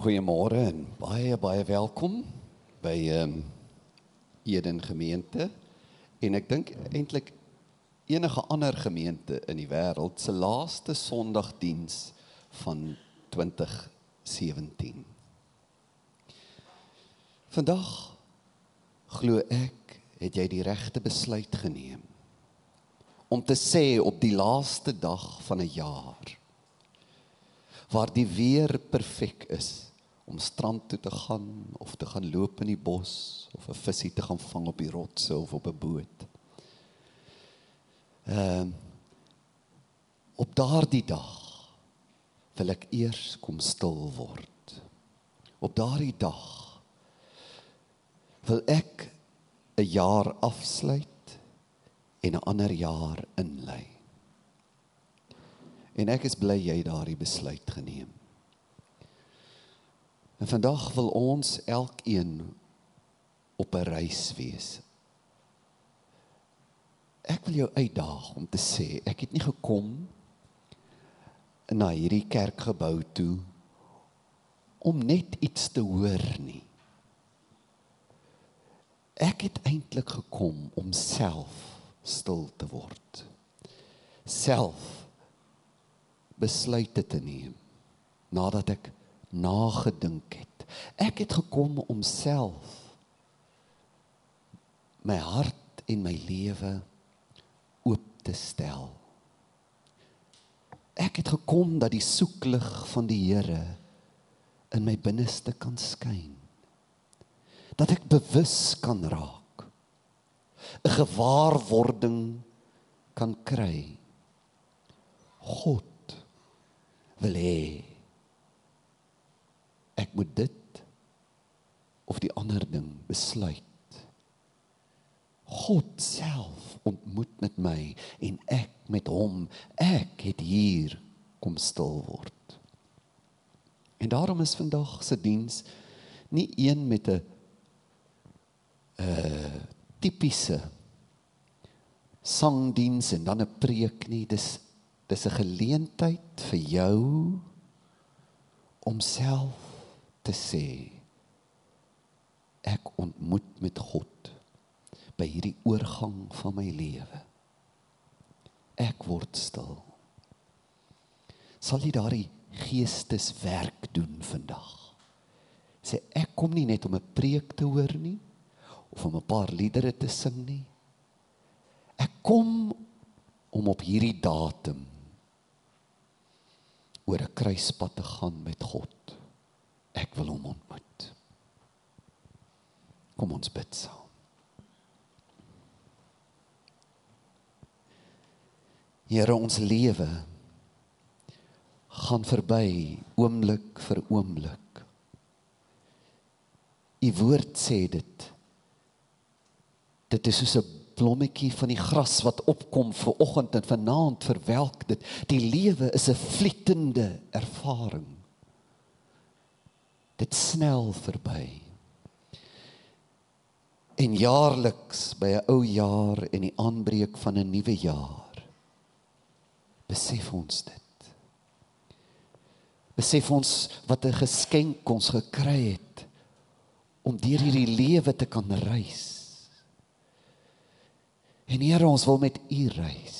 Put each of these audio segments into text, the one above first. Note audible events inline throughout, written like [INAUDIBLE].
Goeiemôre en baie baie welkom by ehm um, Eden gemeente. En ek dink eintlik enige ander gemeente in die wêreld se laaste Sondagdiens van 2017. Vandag glo ek het jy die regte besluit geneem om te sê op die laaste dag van 'n jaar waar die weer perfek is om strand toe te gaan of te gaan loop in die bos of 'n visie te gaan vang op die rotse of op 'n boot. Ehm uh, op daardie dag wil ek eers kom stil word. Op daardie dag wil ek 'n jaar afsluit en 'n ander jaar inlei. En ek is bly jy daardie besluit geneem. En vandag wil ons elkeen op 'n reis wees. Ek wil jou uitdaag om te sê ek het nie gekom na hierdie kerkgebou toe om net iets te hoor nie. Ek het eintlik gekom om self stil te word. Self besluite te neem nadat ek nagedink het. Ek het gekom om self my hart en my lewe oop te stel. Ek het gekom dat die soeklig van die Here in my binneste kan skyn. Dat ek bewus kan raak. 'n gewaarwording kan kry. God wil hê ek moet dit of die ander ding besluit. God self ontmoet met my en ek met hom. Ek het hier kom stil word. En daarom is vandag se diens nie een met 'n uh, tipiese sangdiens en dan 'n preek nie. Dis dis 'n geleentheid vir jou om self te sê ek ontmoet met God by hierdie oorgang van my lewe. Ek word stil. Sal jy daardie geesteswerk doen vandag? Sê ek kom nie net om 'n preek te hoor nie of om 'n paar liedere te sing nie. Ek kom om op hierdie datum oor 'n kruispad te gaan met God. Ek wil hom ontmoet. Kom ons bid saam. Here ons lewe gaan verby oomblik vir oomblik. U woord sê dit. Dit is soos 'n blommetjie van die gras wat opkom vir oggend en vanaand verwelk dit. Die lewe is 'n vlietende ervaring dit snel verby. En jaarliks by 'n ou jaar en die aanbreek van 'n nuwe jaar besef ons dit. Besef ons wat 'n geskenk ons gekry het om deur hierdie lewe te kan reis. En Here, ons wil met U reis.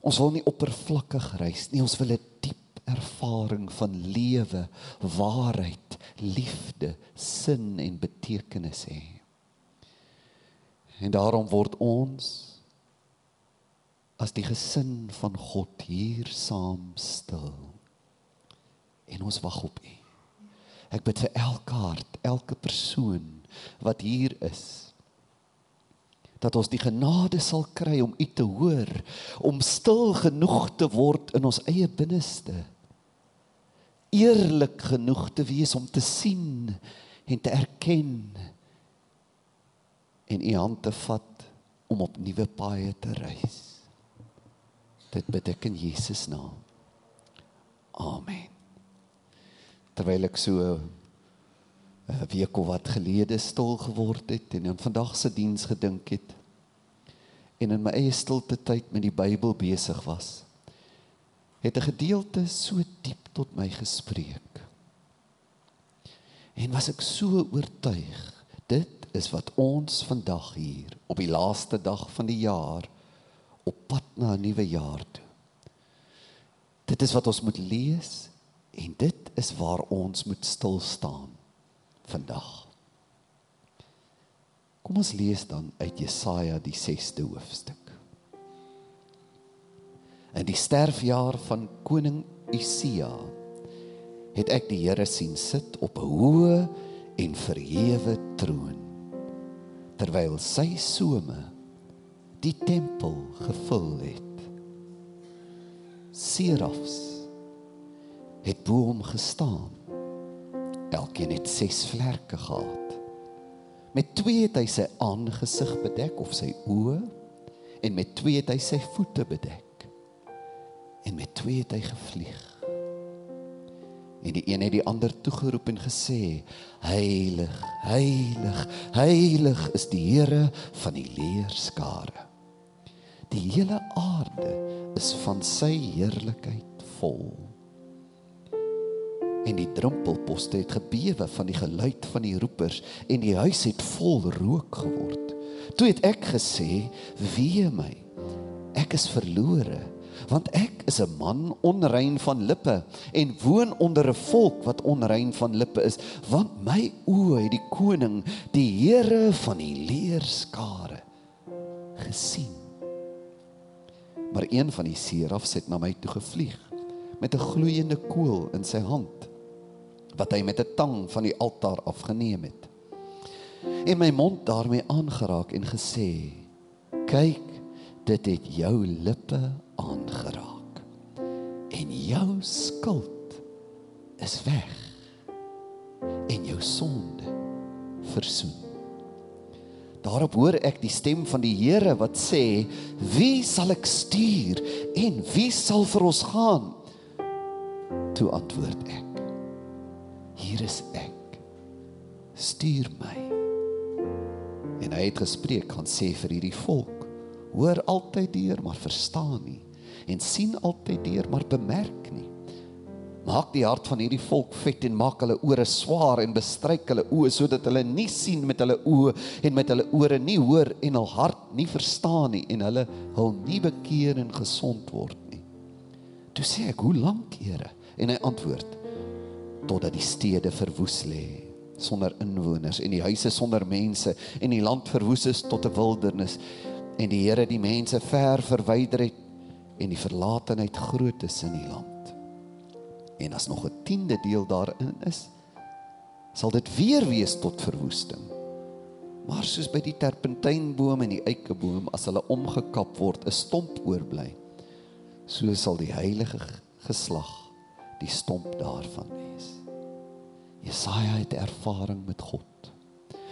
Ons wil nie oppervlakkig reis nie, ons wil 'n ervaring van lewe, waarheid, liefde, sin en betekenis hê. En daarom word ons as die gesin van God hier saam stil. En ons wag op U. Ek bid vir elke hart, elke persoon wat hier is dat ons die genade sal kry om U te hoor, om stil genoeg te word in ons eie binneste eerlik genoeg te wees om te sien en te erken en u hand te vat om op nuwe paaie te reis. Dit bid ek in Jesus naam. Amen. Terwyl ek so 'n week of wat gelede stil geword het en aan vandag se diens gedink het en in my eie stilte tyd met die Bybel besig was, het 'n gedeelte so diep tot my gespreek. En was ek so oortuig, dit is wat ons vandag hier op die laaste dag van die jaar op pad na 'n nuwe jaar toe. Dit is wat ons moet lees en dit is waar ons moet stil staan vandag. Kom ons lees dan uit Jesaja die 6de hoofstuk. In die sterfjaar van koning Usia het ek die Here sien sit op 'n hoë en verhewe troon terwyl sy some die tempel gevul het. Serafs het bo hom gestaan elkeen het ses vlerke gehad met twee het hy sy aangesig bedek of sy oë en met twee het hy sy voete bedek en met twee het hy gevlieg En die een het die ander toegeroep en gesê: Heilig, heilig, heilig is die Here van die leerskare. Die hele aarde is van sy heerlikheid vol. En die drempelposte het gebewe van die geluid van die roepers en die huis het vol rook geword. Toe het ek gesê: Wee my, ek is verlore want ek is 'n man onrein van lippe en woon onder 'n volk wat onrein van lippe is. Want my oë het die koning die Here van die leerskare gesien. Maar een van die serafs het na my toe gevlieg met 'n gloeiende kool in sy hand wat hy met 'n tang van die altaar afgeneem het. En my mond daarmee aangeraak en gesê kyk dit het jou lippe aangeraak. En jou skuld is weg. En jou sonde versoen. Daarop hoor ek die stem van die Here wat sê wie sal ek stuur en wie sal vir ons gaan? Toe antwoord ek hier is ek. Stuur my. En hy het gespreek gaan sê vir hierdie volk hoor altyd deur maar verstaan nie en sien altyd deur maar bemerk nie. Maak die hart van hierdie volk vet en maak hulle ore swaar en bestryk hulle oë sodat hulle nie sien met hulle oë en met hulle ore nie hoor en hul hart nie verstaan nie en hulle hul nie bekeer en gesond word nie. Toe sê ek hoe lank Here? En hy antwoord totdat die stede verwoes lê sonder inwoners en die huise sonder mense en die land verwoes is tot 'n wildernis en die Here die mense ver verwyder het en die verlatenheid groot is in die land. En as nog 'n tiende deel daarin is, sal dit weer wees tot verwoesting. Maar soos by die terpentynboom en die eikeboom as hulle omgekap word, 'n stomp oorbly, so sal die heilige geslag die stomp daarvan wees. Jesaja het ervaring met God.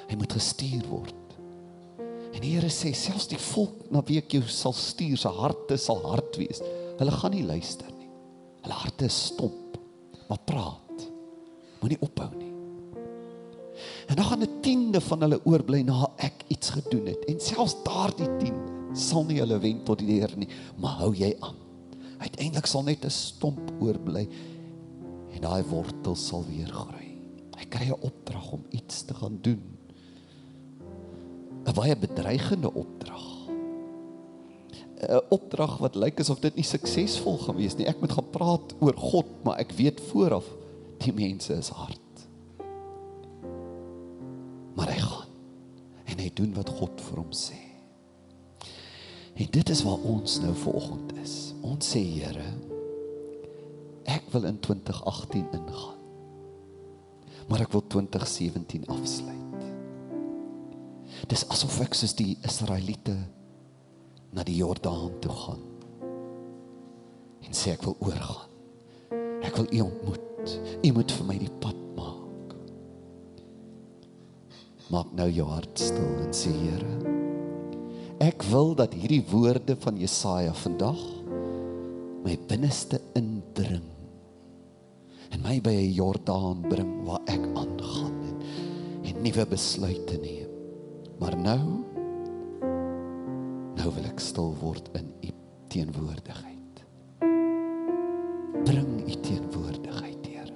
Hy moet gestuur word. En die Here sê selfs die volk na wie ek jou sal stuur, se harte sal hard wees. Hulle gaan nie luister nie. Hulle harte is stomp. Maar praat. Moenie ophou nie. En dan gaan 'n tiende van hulle oorbly na ek iets gedoen het. En selfs daardie tiende sal nie hulle wen tot die Here nie, maar hou jy aan. Uiteindelik sal net 'n stomp oorbly en daai wortel sal weer groei. Hy kry 'n opdrag om iets te gaan doen 'n baie bedreigende opdrag. 'n Opdrag wat lyk asof dit nie suksesvol gaan wees nie. Ek moet gaan praat oor God, maar ek weet vooraf die mense is hard. Maar hy gaan en hy doen wat God vir hom sê. En dit is waar ons nou vanoggend is. Ons sê Here, ek wil in 2018 ingaan. Maar ek wil 2017 afsluit. Dis asof ek soos die Israeliete na die Jordaan toe gaan. En sê ek wil oorgaan. Ek wil U ontmoet. U moet vir my die pad maak. Maak nou jou hart stil en sê Here, ek wil dat hierdie woorde van Jesaja vandag my binneste indring en my by 'n Jordaan bring waar ek aangaan en, en nuwe besluite neem. Maar nou nou wil ek stil word in u teenwoordigheid. Bring u teenwoordigheid, Here,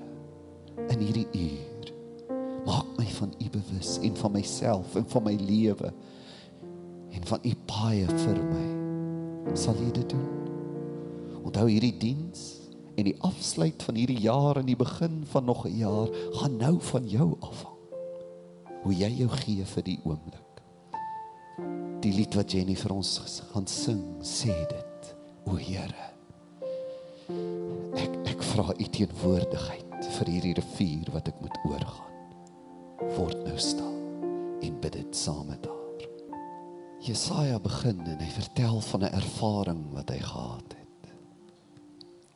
in hierdie uur. bewus en van myself en van my lewe en van u paie vir my. Sal jy dit doen? Onthou hierdie diens en die afsluit van hierdie jaar en die begin van nog 'n jaar gaan nou van jou afhang. Hoe jy jou gee vir die oomblik. Die lied wat Jenny vir ons gaan sing, sê dit. O Here. Ek ek vra u teenwoordigheid vir hierdie rivier wat ek moet oorgaan. Word nou stil en bid dit saam met haar. Jesaja begin en hy vertel van 'n ervaring wat hy gehad het.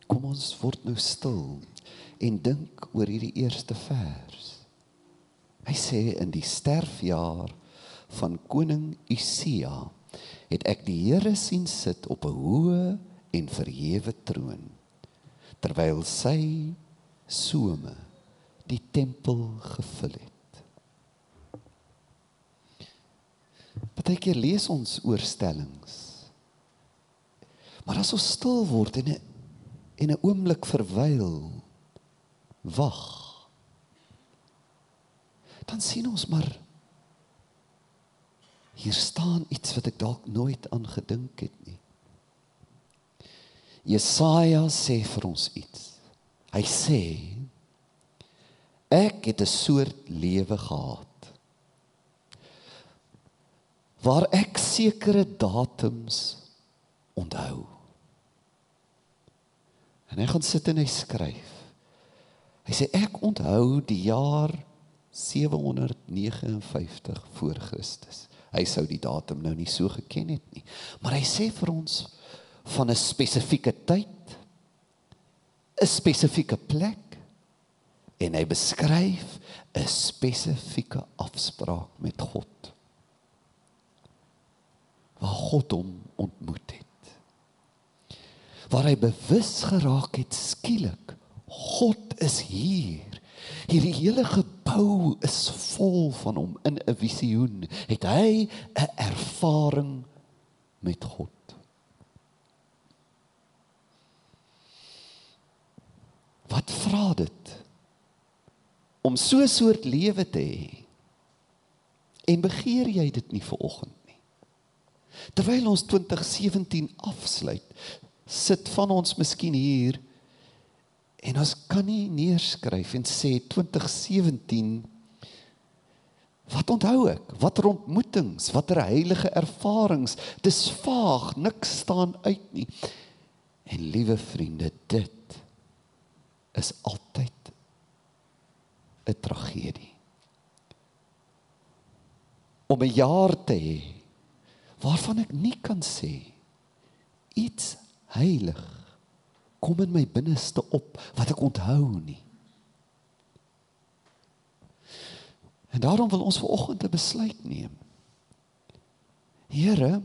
Kom ons word nou stil en dink oor hierdie eerste vers. Hy sê in die sterfjaar van koning Usia het ek die Here sien sit op 'n hoë en verhewe troon terwyl sy some die tempel gevul het. Partykeer lees ons oorstellings. Maar as ons stil word en 'n en 'n oomblik verwyl, wag. Dan sien ons maar hier staan iets wat ek dalk nooit aan gedink het nie. Jesaja sê vir ons iets. Hy sê ek het 'n soort lewe gehad waar ek sekere datums onthou. En hy gaan sit en hy skryf. Hy sê ek onthou die jaar 759 voor Christus. Hy sou die datum nou nie so geken het nie, maar hy sê vir ons van 'n spesifieke tyd, 'n spesifieke plek en hy beskryf 'n spesifieke afspraak met God waar God hom ontmoet het. Waar hy bewus geraak het skielik, God is hier. Hierdie hele gebou is vol van hom in 'n visioen. Het hy 'n ervaring met God. Wat vra dit? Om so 'n soort lewe te hê. En begeer jy dit nie vir oggend? Terwyl ons 2017 afsluit, sit van ons miskien hier en ons kan nie neerskryf en sê 2017 Wat onthou ek? Watter ontmoetings, watter heilige ervarings? Dis vaag, niks staan uit nie. En liewe vriende, dit is altyd 'n tragedie. Om 'n jaar te hê waarvan ek nie kan sê iets heilig kom in my binneste op wat ek onthou nie. En daarom wil ons vanoggend 'n besluit neem. Here,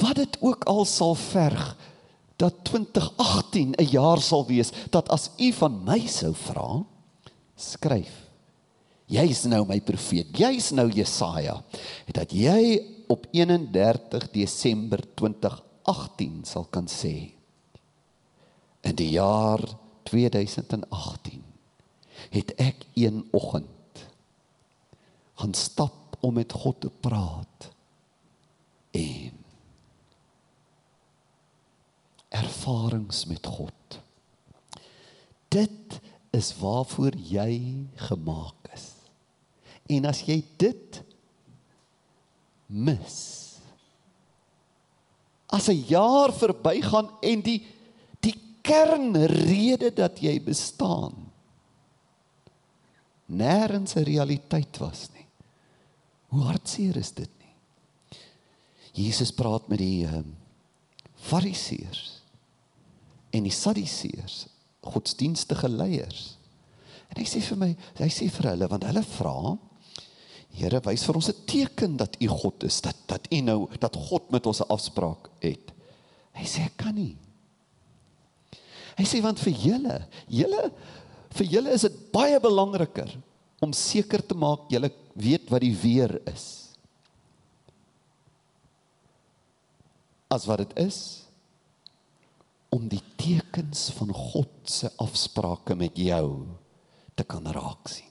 wat dit ook al sal verg dat 2018 'n jaar sal wees dat as u van my sou vra, skryf Jy's nou my profeet. Jy's nou Jesaja. Dat jy op 31 Desember 2018 sal kan sê in die jaar 2018 het ek een oggend gaan stap om met God te praat en ervarings met God. Dit is waarvoor jy gemaak is. En as jy dit mis as 'n jaar verbygaan en die die kernrede dat jy bestaan nêrens 'n realiteit was nie. Hoe hartseer is dit nie? Jesus praat met die um, Fariseërs en die Sadduseërs, godsdienstige leiers. En hy sê vir my, hy sê vir hulle want hulle vra Here wys vir ons 'n teken dat U God is, dat dat U nou dat God met ons 'n afspraak het. Hy sê ek kan nie. Hy sê want vir julle, julle vir julle is dit baie belangriker om seker te maak julle weet wat die weer is. As wat dit is om die tekens van God se afsprake met jou te kan raak sien.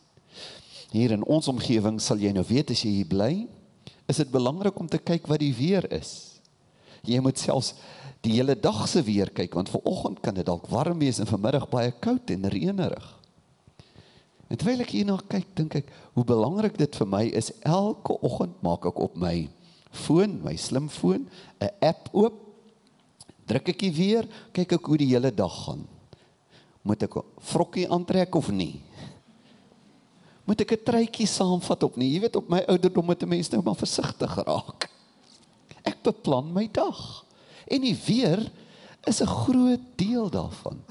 Hier in ons omgewing sal jy nou weet as jy hier bly, is dit belangrik om te kyk wat die weer is. Jy moet selfs die hele dag se weer kyk want vanoggend kan dit dalk warm wees en vanmiddag baie koud en reënerig. En terwyl ek hierna kyk, dink ek hoe belangrik dit vir my is elke oggend maak ek op my foon, my slimfoon, 'n app oop. Druk ek weer, kyk ek hoe die hele dag gaan. Moet ek vrokkie aantrek of nie? Moet ek 'n truitjie saamvat op nie? Jy weet op my ouderdom moet 'n mens nou maar versigtig raak. Ek beplan my dag. En die weer is 'n groot deel daarvan.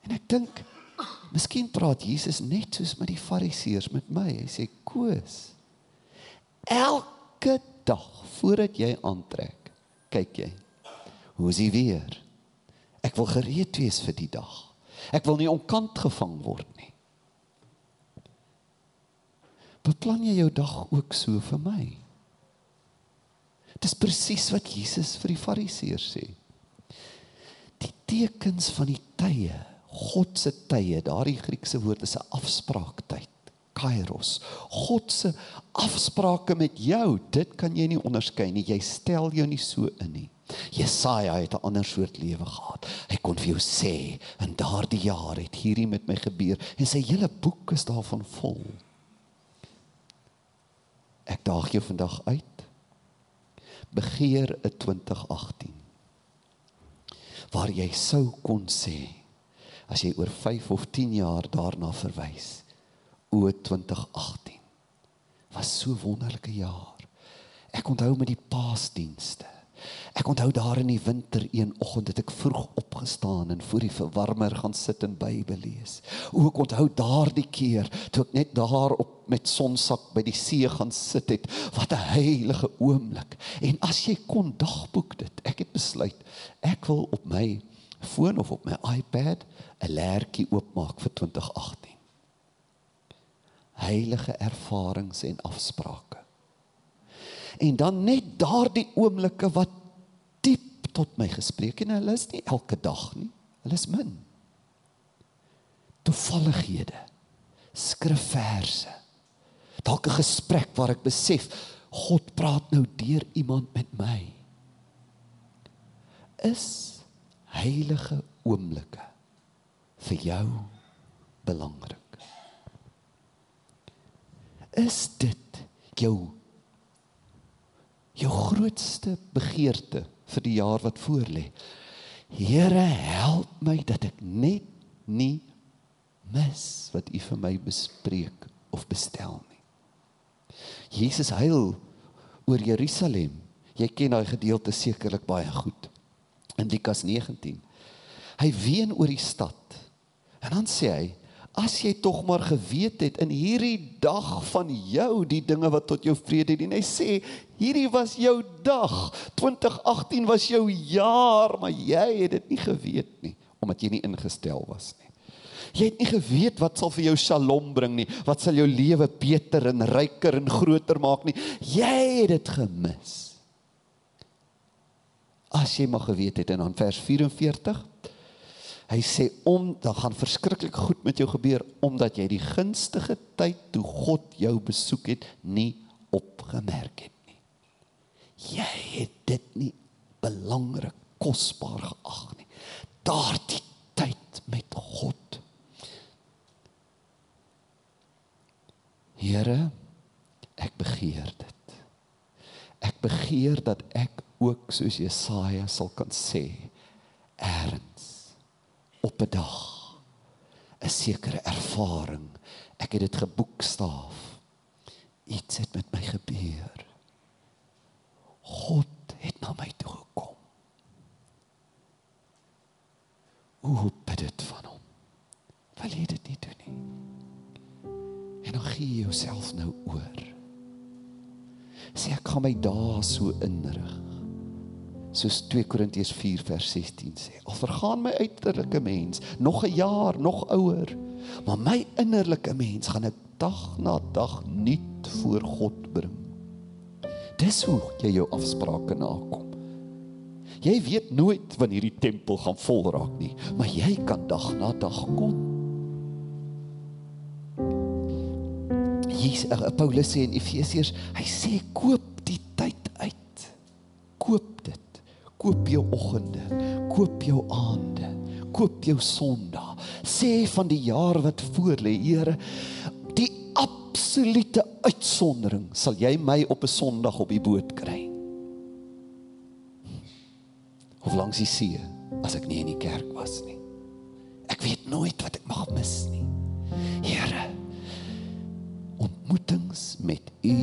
En ek dink miskien praat Jesus net soos met die Fariseërs met my. Hy sê: "Koos. Elke dag voordat jy aantrek, kyk jy. Hoe is die weer? Ek wil gereed wees vir die dag. Ek wil nie onkant gevang word nie. Beplan jy jou dag ook so vir my? Dis presies wat Jesus vir die Fariseërs sê. Die tekens van die tye, God se tye, daardie Griekse woord is 'n afspraaktyd, kairos. God se afsprake met jou, dit kan jy nie onderskei nie. Jy stel jou nie so in nie. Jesaja het 'n ander soort lewe gehad. Hy kon vir jou sê, in daardie jaar het hierdie met my gebeur en sy hele boek is daarvan vol. Ek daag jou vandag uit. Begeer 'n 2018 waar jy sou kon sê as jy oor 5 of 10 jaar daarna verwys o 2018 was so wonderlike jaar. Ek onthou met die paasdienste Ek onthou daar in die winter een oggend het ek vroeg opgestaan en voor die verwarmer gaan sit en Bybel lees. Ook onthou daardie keer toe ek net daar op met sonsak by die see gaan sit het. Wat 'n heilige oomblik. En as jy kon dagboek dit. Ek het besluit ek wil op my foon of op my iPad 'n leertjie oopmaak vir 2018. Heilige ervarings en afsprake. En dan net daardie oomblikke wat diep tot my gespreek en hulle is nie elke dag nie. Hulle is min. Toevallighede. Skrifverse dalk 'n gesprek waar ek besef God praat nou deur iemand met my. Is heilige oomblikke vir jou belangrik? Is dit jou jou grootste begeerte vir die jaar wat voorlê? Here, help my dat ek net nie mis wat U vir my bespreek of bestel nie. Jesus huil oor Jerusalem. Jy ken daai gedeelte sekerlik baie goed. In Lukas 19. Hy ween oor die stad. En dan sê hy: "As jy tog maar geweet het in hierdie dag van jou die dinge wat tot jou vrede dien." Hy sê: "Hierdie was jou dag. 2018 was jou jaar, maar jy het dit nie geweet nie omdat jy nie ingestel was nie." Jy het nie geweet wat sal vir jou shalom bring nie, wat sal jou lewe beter en ryker en groter maak nie. Jy het dit gemis. As jy maar geweet het en dan vers 44 Hy sê om dan gaan verskriklik goed met jou gebeur omdat jy die gunstige tyd toe God jou besoek het nie opgemerk het nie. Jy het dit nie belangrik kosbaar geag nie. Daardie tyd met God Here, ek begeer dit. Ek begeer dat ek ook soos Jesaja sal kan sê erns op 'n dag 'n sekere ervaring. Ek het dit geboekstaaf. Iets het met my gebeur. God het na my toe gekom. Hoe bid dit van hom? Wil jy dit nie doen nie? En dan gee jouself nou oor. Sê ek gaan my dae so inrig. Soos 2 Korintiërs 4 vers 16 sê. Al vergaan my uiterlike mens nog 'n jaar, nog ouer, maar my innerlike mens gaan ek dag na dag nuut voor God bring. Dis hoe jy jou afsprake nakom. Jy weet nooit wanneer hierdie tempel gaan vol raak nie, maar jy kan dag na dag kom Jesus uh, Paulus sê in Efesiërs, hy sê koop die tyd uit. Koop dit. Koop jou oggende, koop jou aande, koop jou Sondag. Sê van die jaar wat voor lê, Here, die absolute uitsondering sal jy my op 'n Sondag op die boot kry. Of langs die see as ek nie in die kerk was nie. Ek weet nooit wat ek mag mis nie. Here, ontmoetings met U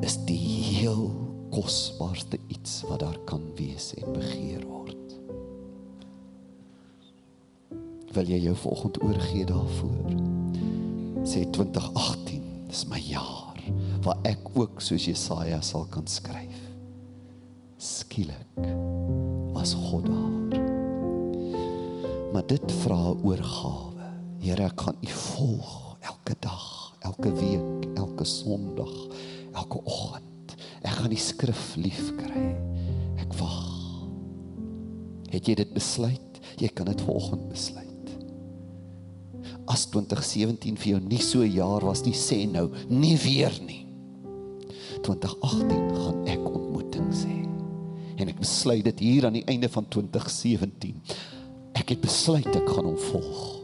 is die heel kosbaarste iets wat daar kan wees en begeer word. Wil jy jou vanoggend oorgee daarvoor? Sê 2018, dis my jaar waar ek ook soos Jesaja sal kan skryf. Skielik was God daar. Maar dit vra oorgawe. Here, ek gaan U volg elke dag, elke week, elke Sondag, elke oggend. Ek gaan die skrif lief kry. Ek wag. Het jy dit besluit? Jy kan dit vanoggend besluit. As 2017 vir jou nie so 'n jaar was nie, sê nou, nie weer nie. 2018 gaan ek ontmoeting sê. En ek besluit dit hier aan die einde van 2017. Ek het besluit ek gaan hom volg.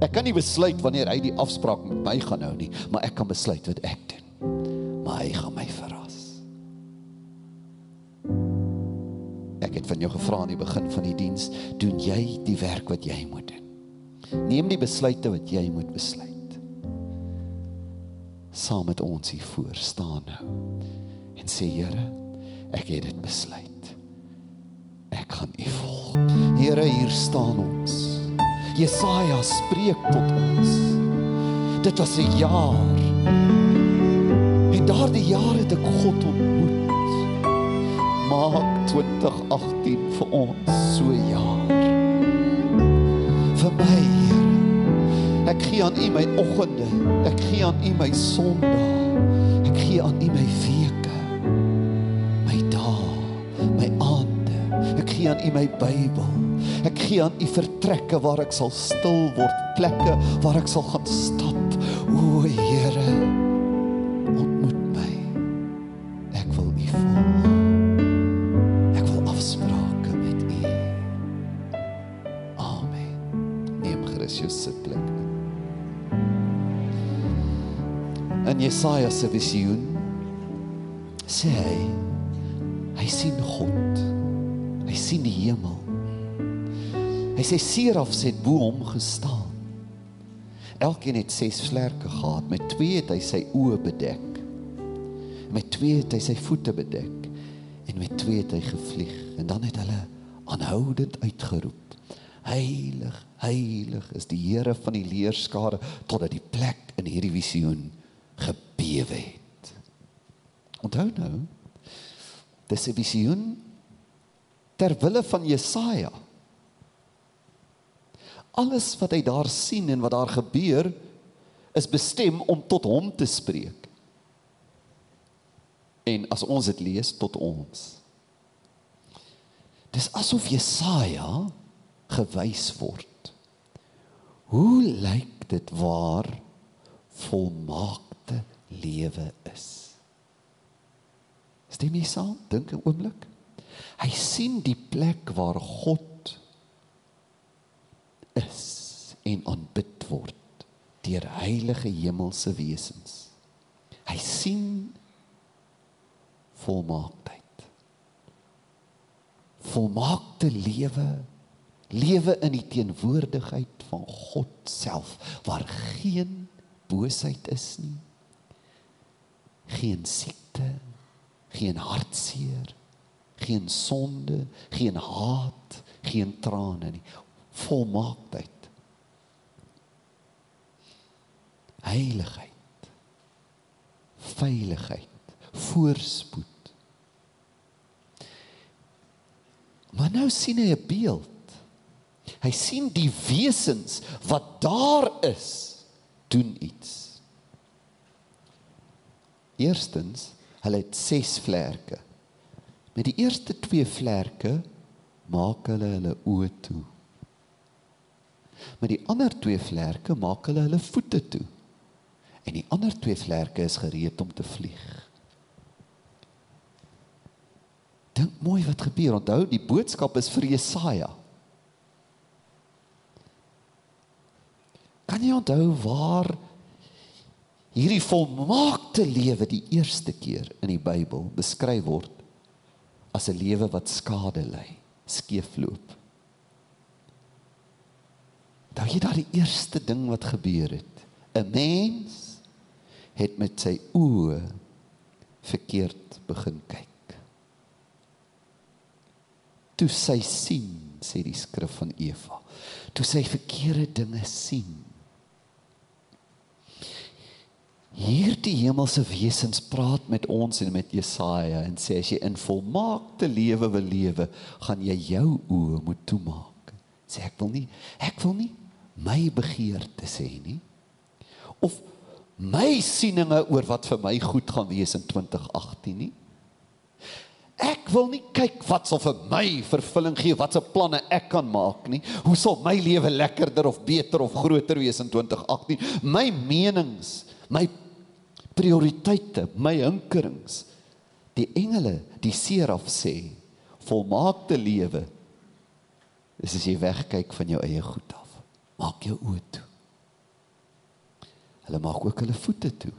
Ek kan nie besluit wanneer hy die afspraak met my gaan hou nie, maar ek kan besluit wat ek doen. Maar hy gaan my het van jou gevra aan die begin van die diens, doen jy die werk wat jy moet doen? Neem die besluite wat jy moet besluit. Saam met ons hier voor staan nou en sê Here, ek het dit besluit. Ek gaan U volg. Here, hier staan ons. Jesaja spreek tot ons. Dit was 'n jaar. En daardie jare het ek God ontmoet. Maak 2018 vir ons so jaar. Vir my, Here. Ek gee aan U my oggende. Ek gee aan U my Sondae. Ek gee aan U my weke. My dae, my aande. Ek gee aan U my Bybel. Ek gee aan U vertrekke waar ek sal stil word, plekke waar ek sal gaan stap. O Here, Jesaja se visioen sê hy hy sien God. Hy sien die hemel. Hy sê serafs het bo hom gestaan. Elkeen het ses vlerke gehad. Met twee het hy sy oë bedek. Met twee het hy sy voete bedek en met twee het hy gevlieg en dan het hulle aanhoudend uitgeroep. Heilig, heilig is die Here van die leerskare totdat die plek in hierdie visioen gebewe het. Onthou nou, dis 'n visioen ter wille van Jesaja. Alles wat hy daar sien en wat daar gebeur is bestem om tot hom te spreek. En as ons dit lees tot ons. Dis asof Jesaja gewys word. Hoe lyk dit waar volmaakte lewe is? Stem jy saam? Dink 'n oomblik. Hy sien die plek waar God is en aanbid word deur heilige hemelse wesens. Hy sien volmaaktheid. Volmaakte lewe, lewe in die teenwoordigheid van God self waar geen boosheid is nie. Geen siekte, geen hartseer, geen sonde, geen haat, geen trane nie. Volmaaktheid. Heiligheid. Veiligheid, voorspoed. Maar nou sien hy 'n beeld. Hy sien die wesens wat daar is doen iets. Eerstens, hulle het 6 vlerke. Met die eerste 2 vlerke maak hulle hulle oë toe. Met die ander 2 vlerke maak hulle hulle voete toe. En die ander twee vlerke is gereed om te vlieg. Dink mooi wat gebeur. Onthou, die boodskap is vir Jesaja. Kan jy onthou waar hierdie volmaakte lewe die eerste keer in die Bybel beskryf word as 'n lewe wat skade ly, skeefloop? Daai jy daai eerste ding wat gebeur het. 'n Mens het met sy oë verkeerd begin kyk. Toe sy sien, sê die skrif van Eva, toe sy verkeerde dinge sien. Hierdie hemelse wesens praat met ons en met Jesaja en sê as jy in volmaakte lewe wil lewe, gaan jy jou oë moet toemaak. Sê ek wil nie, ek wil nie my begeertes hê nie. Of my sieninge oor wat vir my goed gaan wees in 2018 nie. Ek wil nie kyk wat sal vir my vervulling gee, wat se planne ek kan maak nie. Hoe sal my lewe lekkerder of beter of groter wees in 2018? My menings, my prioriteite, my hinkerings. Die engele, die seraf sê, volmaakte lewe is as jy wegkyk van jou eie goed af. Maak jou oë toe. Hulle maak ook hulle voete toe.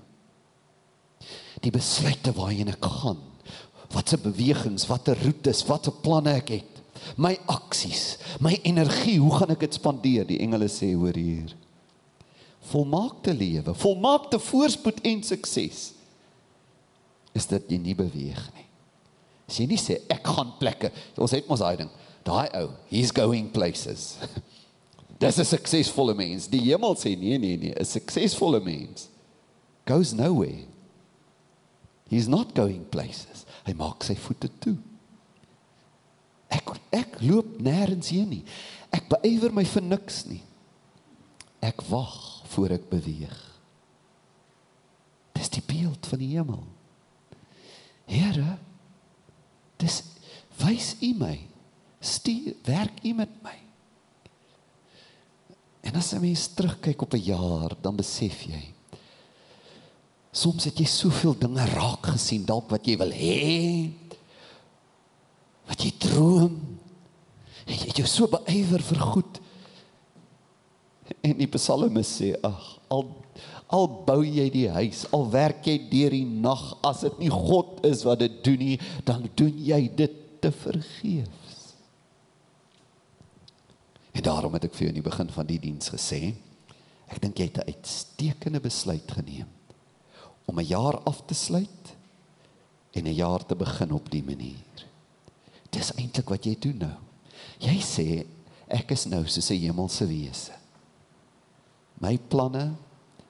Die besluite waarheen ek gaan, watse bewegings, watter roetes, watter planne ek het, my aksies, my energie, hoe gaan ek dit spandeer? Die engele sê hoor hier volmaakte lewe, volmaakte voorspoed en sukses is dit jy nie beweeg nie. As jy nie sê ek gaan plekke, ons het mos daai ding, daai ou, he's going places. [LAUGHS] Dis 'n suksesvolle mens. Die hemel sê nee nee nee, 'n suksesvolle mens goes nowhere. He's not going places. Hy maak sy voete toe. Ek ek loop nêrens heen nie. Ek beywer my vir niks nie. Ek wag voor ek beweeg. Dis die beeld van die hemel. Here, dis wys U my. Stuur werk U met my. En as jy mens terugkyk op 'n jaar, dan besef jy soms het jy soveel dinge raak gesien dalk wat jy wil hê wat jy droom jy het jou so beywer vir goed En die psalmis sê, ag, al al bou jy die huis, al werk jy deur die nag, as dit nie God is wat dit doen nie, dan doen jy dit te vergeefs. En daarom het ek vir jou in die begin van die diens gesê, ek dink jy het 'n uitstekende besluit geneem om 'n jaar af te sluit en 'n jaar te begin op die manier. Dis eintlik wat jy doen nou. Jy sê ek is nou soos 'n hemelse wese my planne,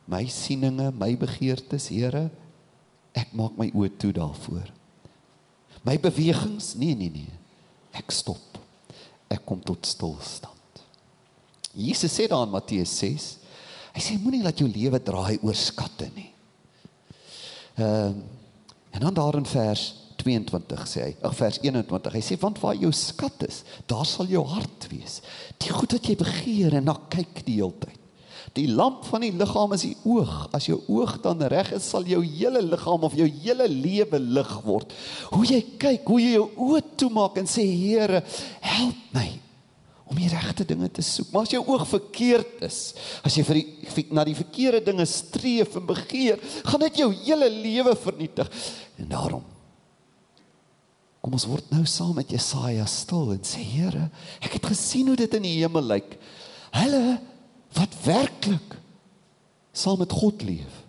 my sieninge, my begeertes, Here, ek maak my oë toe daarvoor. My bewegings, nee nee nee. Ek stop. Ek kom tot stilstand. Jesus sê daar in Matteus 6, hy sê moenie laat jou lewe draai oor skatte nie. Ehm uh, en dan daar in vers 22 sê hy, ag vers 21, hy sê want waar jou skat is, daar sal jou hart wees. Die goed wat jy begeer en na kyk die hele tyd. Die lamp van die liggaam is die oog. As jou oog dan reg is, sal jou hele liggaam of jou hele lewe lig word. Hoe jy kyk, hoe jy jou oë toemaak en sê Here, help my om die regte dinge te soek. Maar as jou oog verkeerd is, as jy vir die na die verkeerde dinge streef en begeer, gaan dit jou hele lewe vernietig. En daarom kom ons word nou saam met Jesaja stil en sê Here, ek het gesien hoe dit in die hemel lyk. Hulle wat werklik saam met God leef,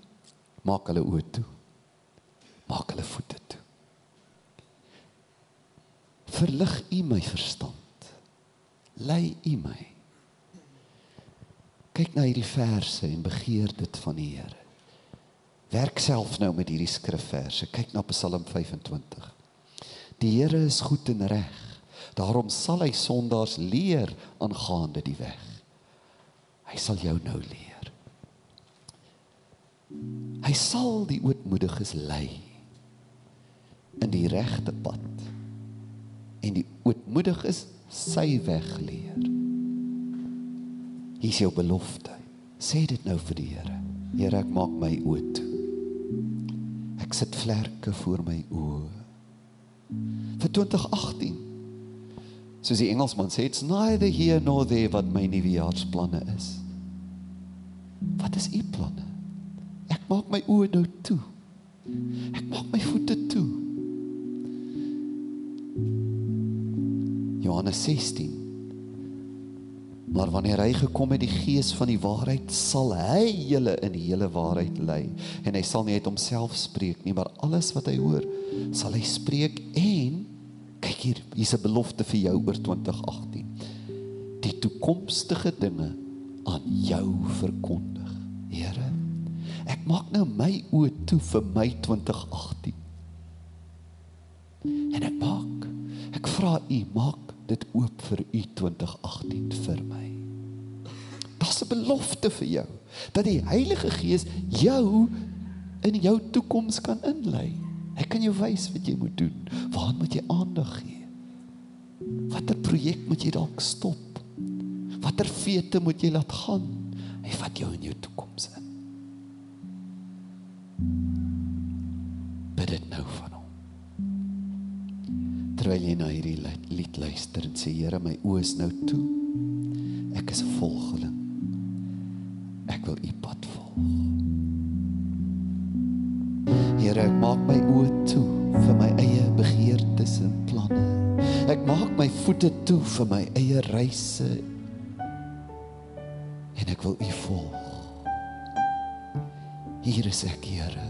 maak hulle oë toe. Maak hulle voete toe. Verlig U my verstand. Lei U my. Kyk na hierdie verse en begeer dit van die Here. Werk self nou met hierdie skrifverse. Kyk na Psalm 25. Die Here is goed en reg. Daarom sal hy sondaars leer aangaande die weg. Hy sal jou nou leer. Hy sal die ootmoediges lei in die regte pad. En die ootmoediges sy weg leer. Hier is jou belofte. Sê dit nou vir die Here. Here, ek maak my oë toe. Ek sit vlerke voor my oë. Vir 2018. Soos die Engelsman sê, it's neither here nor there wat my nuwejaarsplanne is. Wat is u planne? Ek maak my oë nou toe. Ek maak my voete toe. Johannes 16 Maar wanneer hy gekom het die gees van die waarheid sal hy julle in die hele waarheid lei en hy sal nie uit homself spreek nie maar alles wat hy hoor sal hy spreek en kyk hier hier's 'n belofte vir jou oor 2018 die toekomstige dinge aan jou verkondig Here ek maak nou my oë toe vir my 2018 en ek maak ek vra u maak dit oop vir u 2018 vir my. Daar's 'n belofte vir jou dat die Heilige Gees jou in jou toekoms kan inlei. Hy kan jou wys wat jy moet doen. Waar moet jy aandag gee? Watter projek moet jy dalk stop? Watter fete moet jy laat gaan? Hy vat jou in jou toekoms in. Bid dit nou van hom terwyl jy na hierdie lied luister en sê Here my oë is nou toe. Ek is 'n volgeling. Ek wil u Here ek maak my oë toe vir my eie begeertes en planne. Ek maak my voete toe vir my eie reise. En ek wil u volg. Hier is ek, Here.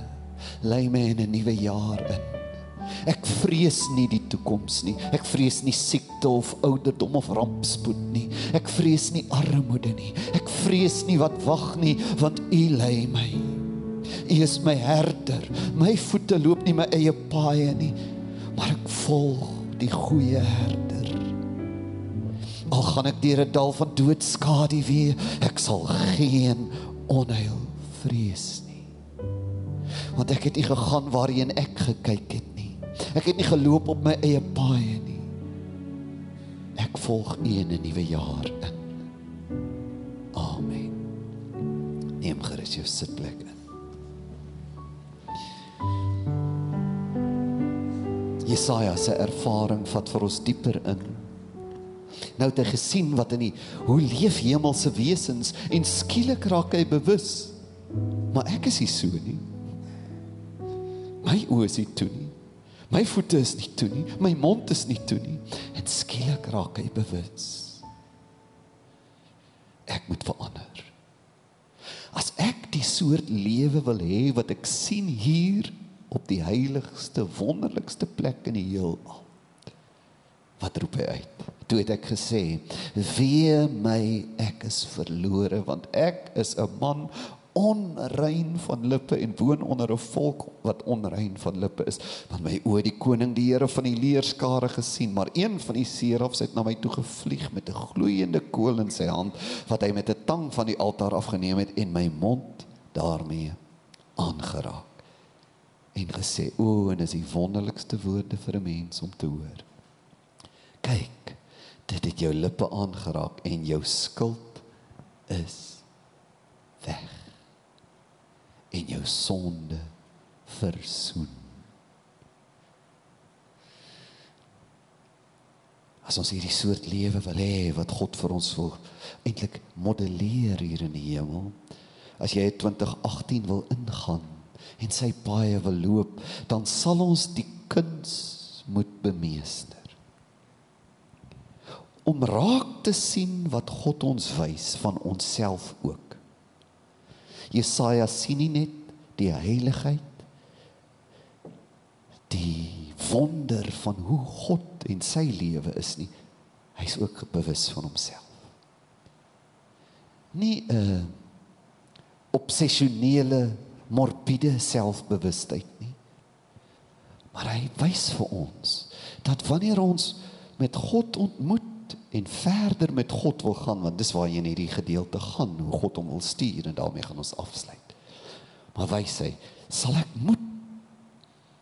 Lei my in 'n nuwe jaar in. Ek vrees nie die toekoms nie. Ek vrees nie siekte of ouderdom of rampspoed nie. Ek vrees nie armoede nie. Ek vrees nie wat wag nie, want U lei my. U is my herder. My voete loop nie my eie paaie nie, maar ek volg die goeie herder. Al gaan ek deur 'n dal van doodskade weer, ek sal geen onheil vrees nie. Want ek het nie gegaan waarheen ek gekyk het Ek het nie geloop op my eie paaie nie. Ek volg U in 'n nuwe jaar in. Amen. Neem gerus jou sitplek Jesaja se ervaring vat vir ons dieper in. Nou het hy gesien wat in die hoe leef hemelse wesens en skielik raak hy bewus. Maar ek is nie so nie. My oë is nie toe nie. My voete is nie toe nie, my mond is nie toe nie. En skielik raak hy bewus. Ek moet verander. As ek die soort lewe wil hê wat ek sien hier op die heiligste, wonderlikste plek in die heelal. Wat roep hy uit? Toe het ek gesê: "Wee my, ek is verlore want ek is 'n man onrein van lippe en woon onder 'n volk wat onrein van lippe is want my oë die koning die Here van die leerskare gesien maar een van die serafs het na my toe gevlieg met 'n gloeiende kool in sy hand wat hy met 'n tang van die altaar afgeneem het en my mond daarmee aangeraak en gesê o en is die wonderlikste woorde vir 'n mens om te hoor kyk dit het jou lippe aangeraak en jou skuld is weg en jou sonde versoen. As ons hierdie soort lewe wil hê wat God vir ons wil eintlik modelleer hier in die hemel. As jy 2018 wil ingaan en sy paaie wil loop, dan sal ons die kuns moet bemeester. Om raak te sien wat God ons wys van onsself ook. Jesaja sien nie net die heiligheid die wonder van hoe God en sy lewe is nie. Hy's ook bewus van homself. Nie 'n obsessionele morbiede selfbewustheid nie. Maar hy wys vir ons dat wanneer ons met God ontmoet en verder met God wil gaan want dis waar jy in hierdie gedeelte gaan hoe God hom wil stuur en daarmee gaan ons afsluit. Maar wys hy, sal ek moet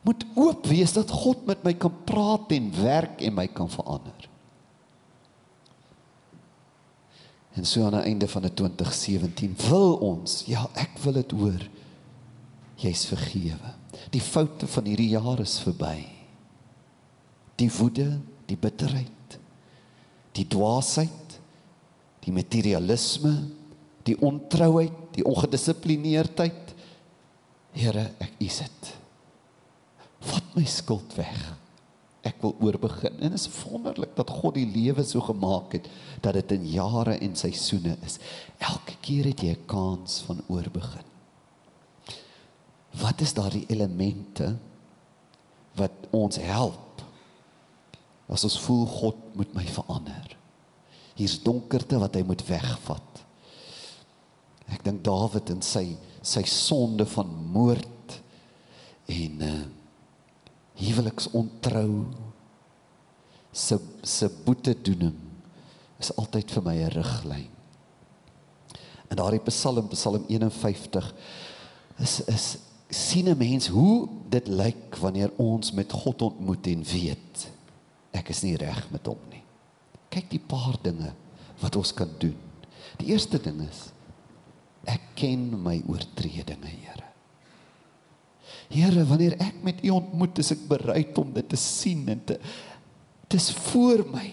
moet oop wees dat God met my kan praat en werk en my kan verander. En so aan die einde van 'n 2017 wil ons, ja, ek wil dit hoor. Jy's vergewe. Die foute van hierdie jaar is verby. Die woede, die bitterheid, die dwaasheid, die materialisme, die ontrouheid, die ongedissiplineerdheid. Here, ek is dit. Vat my skuld weg ek wil oorbegin. En is wonderlik dat God die lewe so gemaak het dat dit in jare en seisoene is. Elke keer het jy 'n kans van oorbegin. Wat is daardie elemente wat ons help as ons voel God moet my verander? Hier's donkerte wat hy moet wegvat. Ek dink Dawid en sy sy sonde van moord en uh huweliksontrou se se boetedoening is altyd vir my 'n riglyn. En daardie Psalm Psalm 51 is is sien 'n mens hoe dit lyk wanneer ons met God ontmoet en weet ek is nie reg met hom nie. Kyk die paar dinge wat ons kan doen. Die eerste ding is ek ken my oortredinge, Here. Here, wanneer ek met U ontmoet, is ek bereid om dit te sien en te dis voor my.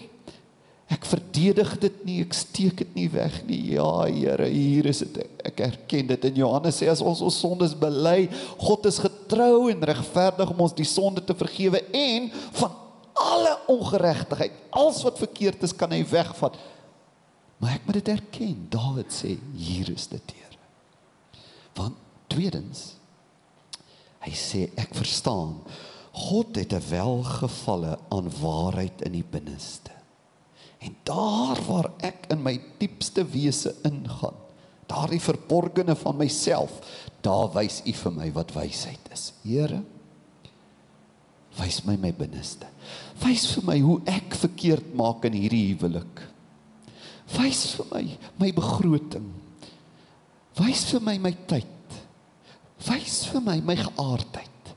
Ek verdedig dit nie, ek steek dit nie weg nie. Ja, Here, hier is dit. Ek erken dit. In Johannes sê as ons ons sondes bely, God is getrou en regverdig om ons die sonde te vergewe en van alle ongeregtigheid, alles wat verkeerd is, kan hy wegvat. Maar ek moet dit erken. Dawid sê, hier is dit, Here. Want tweedens Hy sê ek verstaan. God het 'n welgevalle aan waarheid in die binneste. En daar waar ek in my diepste wese ingaan, daardie verborgene van myself, daar wys U vir my wat wysheid is. Here, wys my my binneste. Wys vir my hoe ek verkeerd maak in hierdie huwelik. Wys vir my my begroting. Wys vir my my tyd. Wys vir my my geaardheid.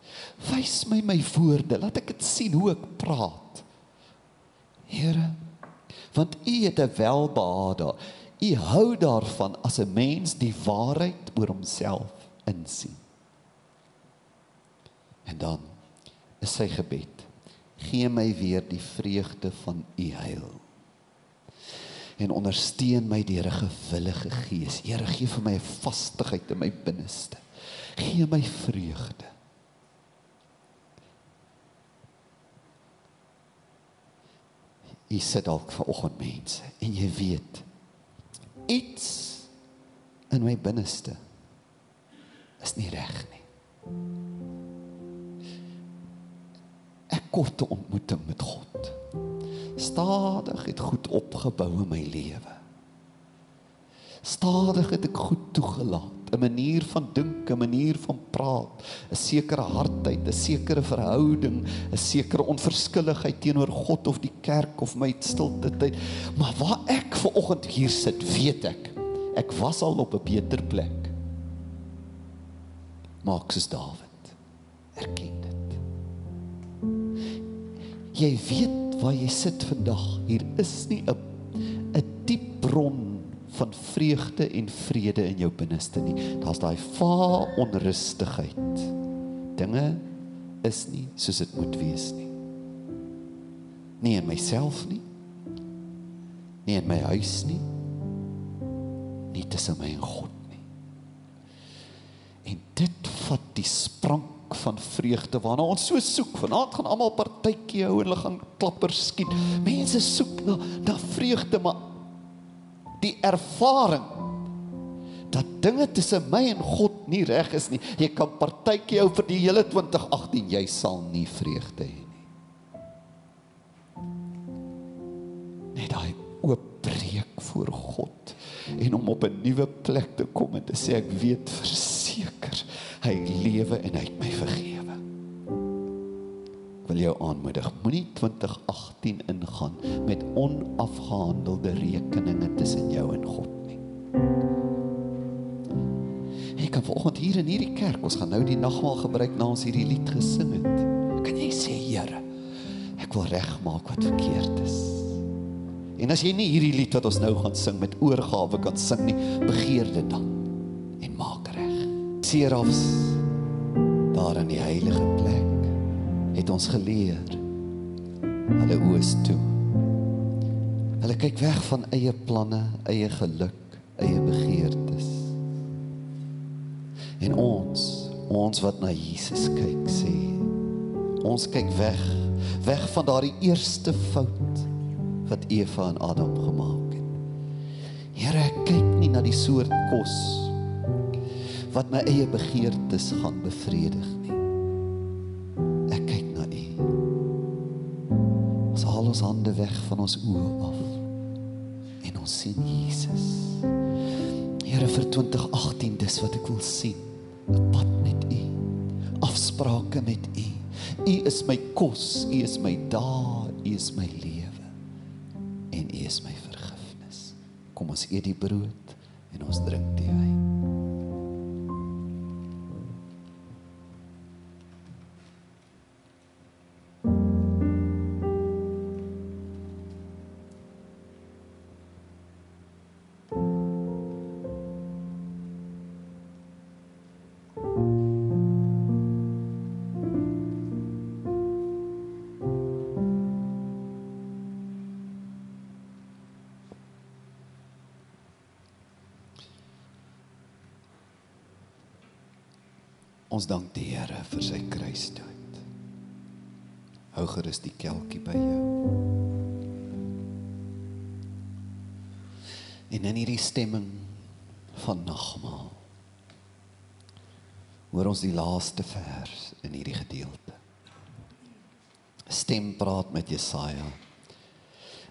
Wys my my woorde. Laat ek dit sien hoe ek praat. Here, want U het 'n welbehae. U hou daarvan as 'n mens die waarheid oor homself insien. En dan is sy gebed: Gee my weer die vreugde van U heil. En ondersteun my deur 'n gewillige gees. Here, gee vir my 'n vastigheid in my binneste gee my vreugde. Jy sit dalk vanoggend mense en jy weet iets in my binneste is nie reg nie. Ek kort 'n ontmoeting met God. Stadig het goed opgebou in my lewe. Stadig het ek goed toegelaat. 'n manier van dink, 'n manier van praat, 'n sekere hardheid, 'n sekere verhouding, 'n sekere onverskilligheid teenoor God of die kerk of my stilte tyd. Maar waar ek ver oggend hier sit, weet ek, ek was al op 'n beter plek. Maak soos Dawid. Erken dit. Jy weet waar jy sit vandag. Hier is nie 'n 'n diep bron van vreugde en vrede in jou binneste nie. Daar's daai va onrustigheid. Dinge is nie soos dit moet wees nie. Nie in myself nie. Nie in my huis nie. Nie tussen my en God nie. En dit vat die sprank van vreugde waarna ons so soek. Vanaand gaan almal partytjie hou en hulle gaan klappers skiet. Mense soek na na vreugde, maar die ervaring dat dinge tussen my en God nie reg is nie. Jy kan partytjie hou vir die hele 2018, jy sal nie vreugde hê nie. Net daai oop breek voor God en om op 'n nuwe plek te kom en te sê ek weet verseker hy lewe en hy het my vergewe wil jou aanmoedig. Moenie 2018 ingaan met onafgehandelde rekeninge tussen jou en God nie. Ek kan vanoggend hier in hierdie kerk, ons gaan nou die nagmaal gebruik na ons hierdie lied gesing het. Kan jy sê, Here, ek wil regmaak wat verkeerd is. En as jy nie hierdie lied wat ons nou gaan sing met oorgawe kan sing nie, begeer dit dan en maak reg. Serafs daar in die heilige plek het ons geleer. Hulle oë toe. Hulle kyk weg van eie planne, eie geluk, eie begeertes. En ons, ons wat na Jesus kyk, sê ons kyk weg, weg van daardie eerste fout wat Eva en Adam gemaak het. Here, ek kyk nie na die soort kos wat my eie begeertes gaan bevredig Ons hande weg van ons oë af en ons sien Jesus. Here vir 2018 dis wat ek wil sien. 'n Pad met U. Afsprake met U. U is my kos, U is my dae, U is my lewe. En U is my vergifnis. Kom ons eet die brood en ons drink die wyn. Ons dank die Here vir sy kruisdood. Hou gerus die kelkie by jou. En in hierdie stemming van nagmaal hoor ons die laaste vers in hierdie gedeelte. 'n Stem praat met Jesaja.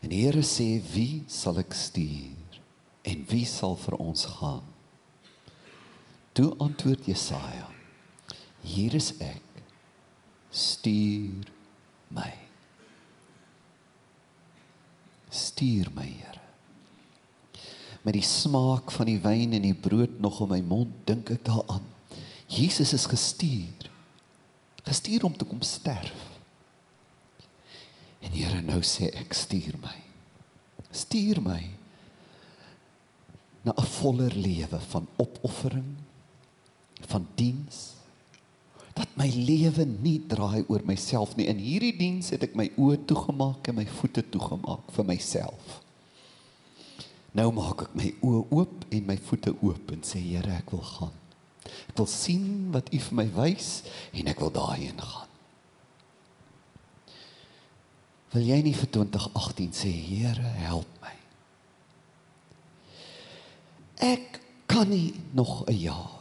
En die Here sê: "Wie sal ek stuur en wie sal vir ons gaan?" Toe antwoord Jesaja: Hier is ek. Stuur my. Stuur my, Here. Met die smaak van die wyn en die brood nog in my mond, dink ek daaraan. Jesus is gestuur. Gestuur om te kom sterf. En Here nou sê ek stuur my. Stuur my na 'n voller lewe van opoffering, van diens dat my lewe nie draai oor myself nie. In hierdie diens het ek my oë toegemaak en my voete toegemaak vir myself. Nou maak ek my oë oop en my voete oop en sê Here, ek wil gaan. Ek wil sien wat U vir my wys en ek wil daarheen gaan. Wil jy nie vir 2018 sê Here, help my. Ek kan nie nog 'n jaar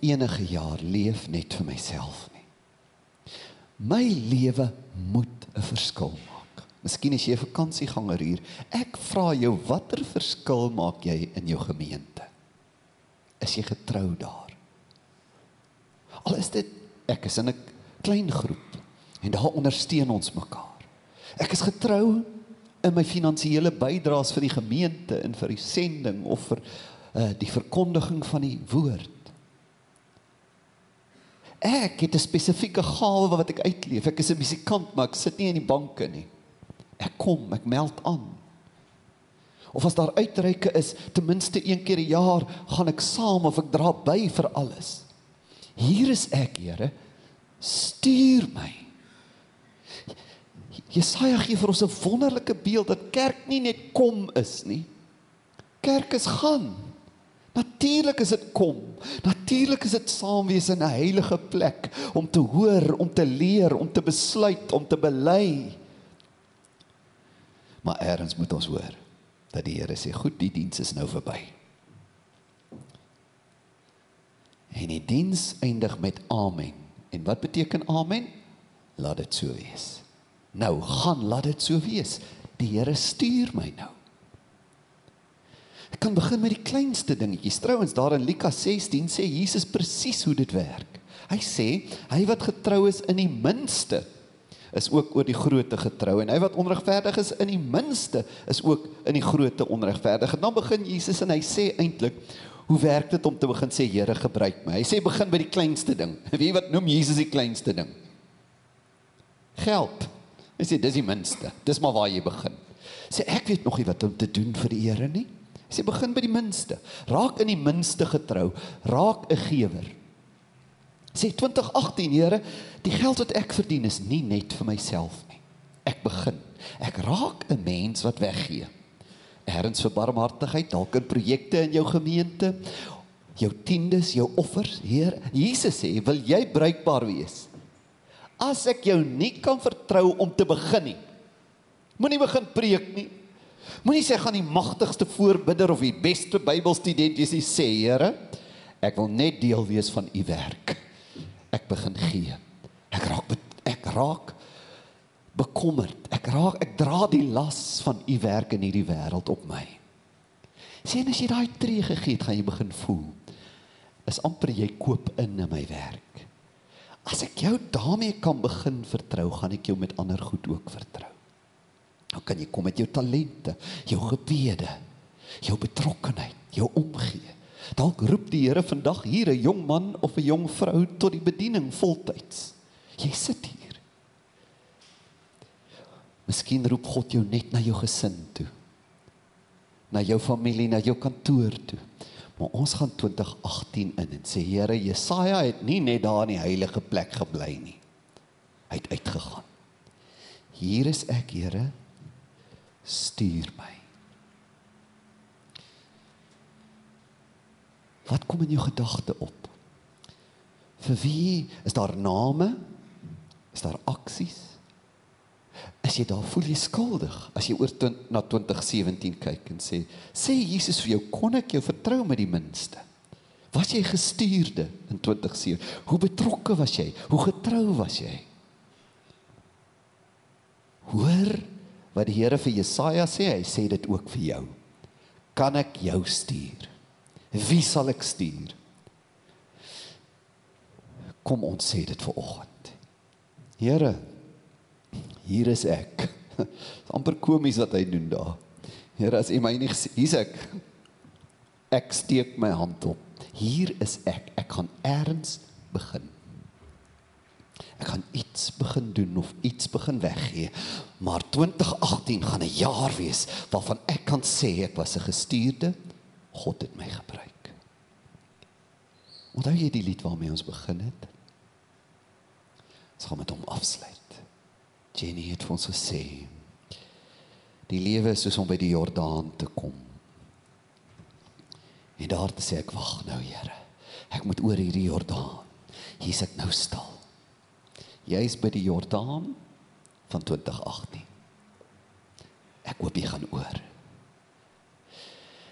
enige jaar leef net vir myself nie. My lewe moet 'n verskil maak. Miskien as jy 'n vakansieganger hier, ek vra jou watter verskil maak jy in jou gemeente? Is jy getrou daar? Al is dit ek is in 'n klein groep en daar ondersteun ons mekaar. Ek is getrou in my finansiële bydraes vir die gemeente en vir die sending of vir uh, die verkondiging van die woord. Ek het 'n spesifieke gawe wat ek uitleef. Ek is 'n musikant, maar ek sit nie in die banke nie. Ek kom, ek meld aan. Of as daar uitreike is, ten minste een keer 'n jaar gaan ek saam of ek dra by vir alles. Hier is ek, Here. Stuur my. Jesaja gee vir ons 'n wonderlike beeld dat kerk nie net kom is nie. Kerk is gaan. Natuurlik is dit kom. Natuurlik is dit saam wees in 'n heilige plek om te hoor, om te leer, om te besluit, om te bely. Maar eers moet ons hoor dat die Here sê, "Goed, die diens is nou verby." En die diens eindig met amen. En wat beteken amen? Laat dit so wees. Nou gaan laat dit so wees. Die Here stuur my nou. Ek kan begin met die kleinste dingetjies. Trouwens daar in Lukas 16 sê Jesus presies hoe dit werk. Hy sê hy wat getrou is in die minste is ook oor die grootte getrou en hy wat onregverdig is in die minste is ook in die grootte onregverdig. En dan begin Jesus en hy sê eintlik hoe werk dit om te begin sê Here gebruik my. Hy sê begin by die kleinste ding. [LAUGHS] Wie wat noem Jesus die kleinste ding? Geld. Hy sê dis die minste. Dis maar waar jy begin. Sê ek weet nog nie wat om te doen vir die Here nie. Sê begin by die minste. Raak in die minste getrou. Raak 'n gewer. Sê 2018 Here, die geld wat ek verdien is nie net vir myself nie. Ek begin. Ek raak 'n mens wat weggee. Erns vir barmhartigheid, dalk in projekte in jou gemeente, jou tiendes, jou offers. Heer, Jesus sê, "Wil jy bruikbaar wees?" As ek jou nie kan vertrou om te begin nie. Moenie begin preek nie. Moenie sê gaan die magtigste voorbidder of die beste Bybelstudent jy sê, Here, ek wil net deel wees van u werk. Ek begin gee. Ek raak ek raak bekommerd. Ek raak ek dra die las van u werk in hierdie wêreld op my. Sien as jy daai tree gegee het, gaan jy begin voel. Is amper jy koop in in my werk. As ek jou daarmee kan begin vertrou, gaan ek jou met ander goed ook vertrou. Dan kan jy kom met jou talente, jou gebede, jou betrokkenheid, jou omgee. Dalk roep die Here vandag hier 'n jong man of 'n jong vrou tot die bediening voltyds. Jy sit hier. Miskien roep God jou net na jou gesin toe. Na jou familie, na jou kantoor toe. Maar ons gaan 2018 in en sê Here, Jesaja het nie net daar in die heilige plek gebly nie. Hy het uitgegaan. Hier is ek, Here. Stuur my. Wat kom in jou gedagte op? Vir wie is daar name? Is daar aksies? As jy daar voel jy skuldig as jy oor na 2017 kyk en sê sê Jesus vir jou kon ek jou vertrou met die minste. Was jy gestuurde in 2017? Hoe betrokke was jy? Hoe getrou was jy? Hoor wat die Here vir Jesaja sê, hy sê dit ook vir jou. Kan ek jou stuur? Wie sal ek stuur? Kom ons sê dit vir oggend. Here, hier is ek. [LAUGHS] Dis amper komies wat hy doen daar. Here, as U my nie hier's ek. Ek steek my hand op. Hier is ek. Ek gaan eers begin. Ek gaan iets begin doen of iets begin weggee. Maar 2018 gaan 'n jaar wees waarvan ek kan sê ek was 'n gestuurde. God het my gebruik. Onthou jy die lied waarmee ons begin het? Ons gaan met hom afsluit. Jenny het vir ons gesê die lewe is soos om by die Jordaan te kom. En daar te sê ek wag nou, Here. Ek moet oor hierdie Jordaan. Hier's ek nou stil. Jy's by die Jordaan van 2018. Ek hoop jy gaan oor.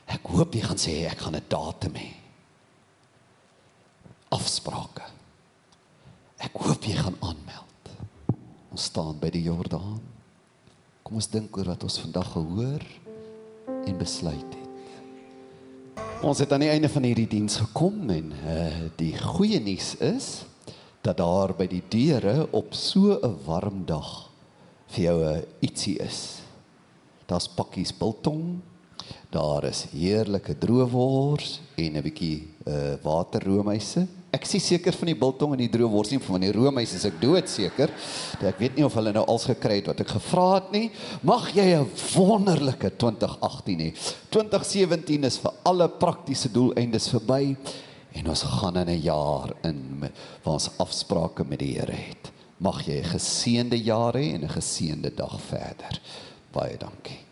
Ek hoop jy gaan sê ek gaan 'n datum hê. Afsprake. Ek hoop jy gaan aanmeld. Ons staan by die Jordaan. Kom ons dink oor wat ons vandag gehoor en besluit het. Ons het aan die einde van hierdie diens gekom en uh, die goeie nuus is dat daar by die deure op so 'n warm dag vir jou 'n ietsie is. Daar's pakkies biltong, daar is heerlike droewors en 'n bietjie uh waterroomhuise. Ek sien seker van die biltong en die droewors nie van die roomhuise is ek doodseker. Ek weet nie of hulle nou als gekry het wat ek gevra het nie. Mag jy 'n wonderlike 2018 hê. 2017 is vir alle praktiese doeleindes verby en ons gaan in 'n jaar in waar ons afsprake met die Here het. Mag jy 'n geseënde jaar hê en 'n geseënde dag verder. Baie dankie.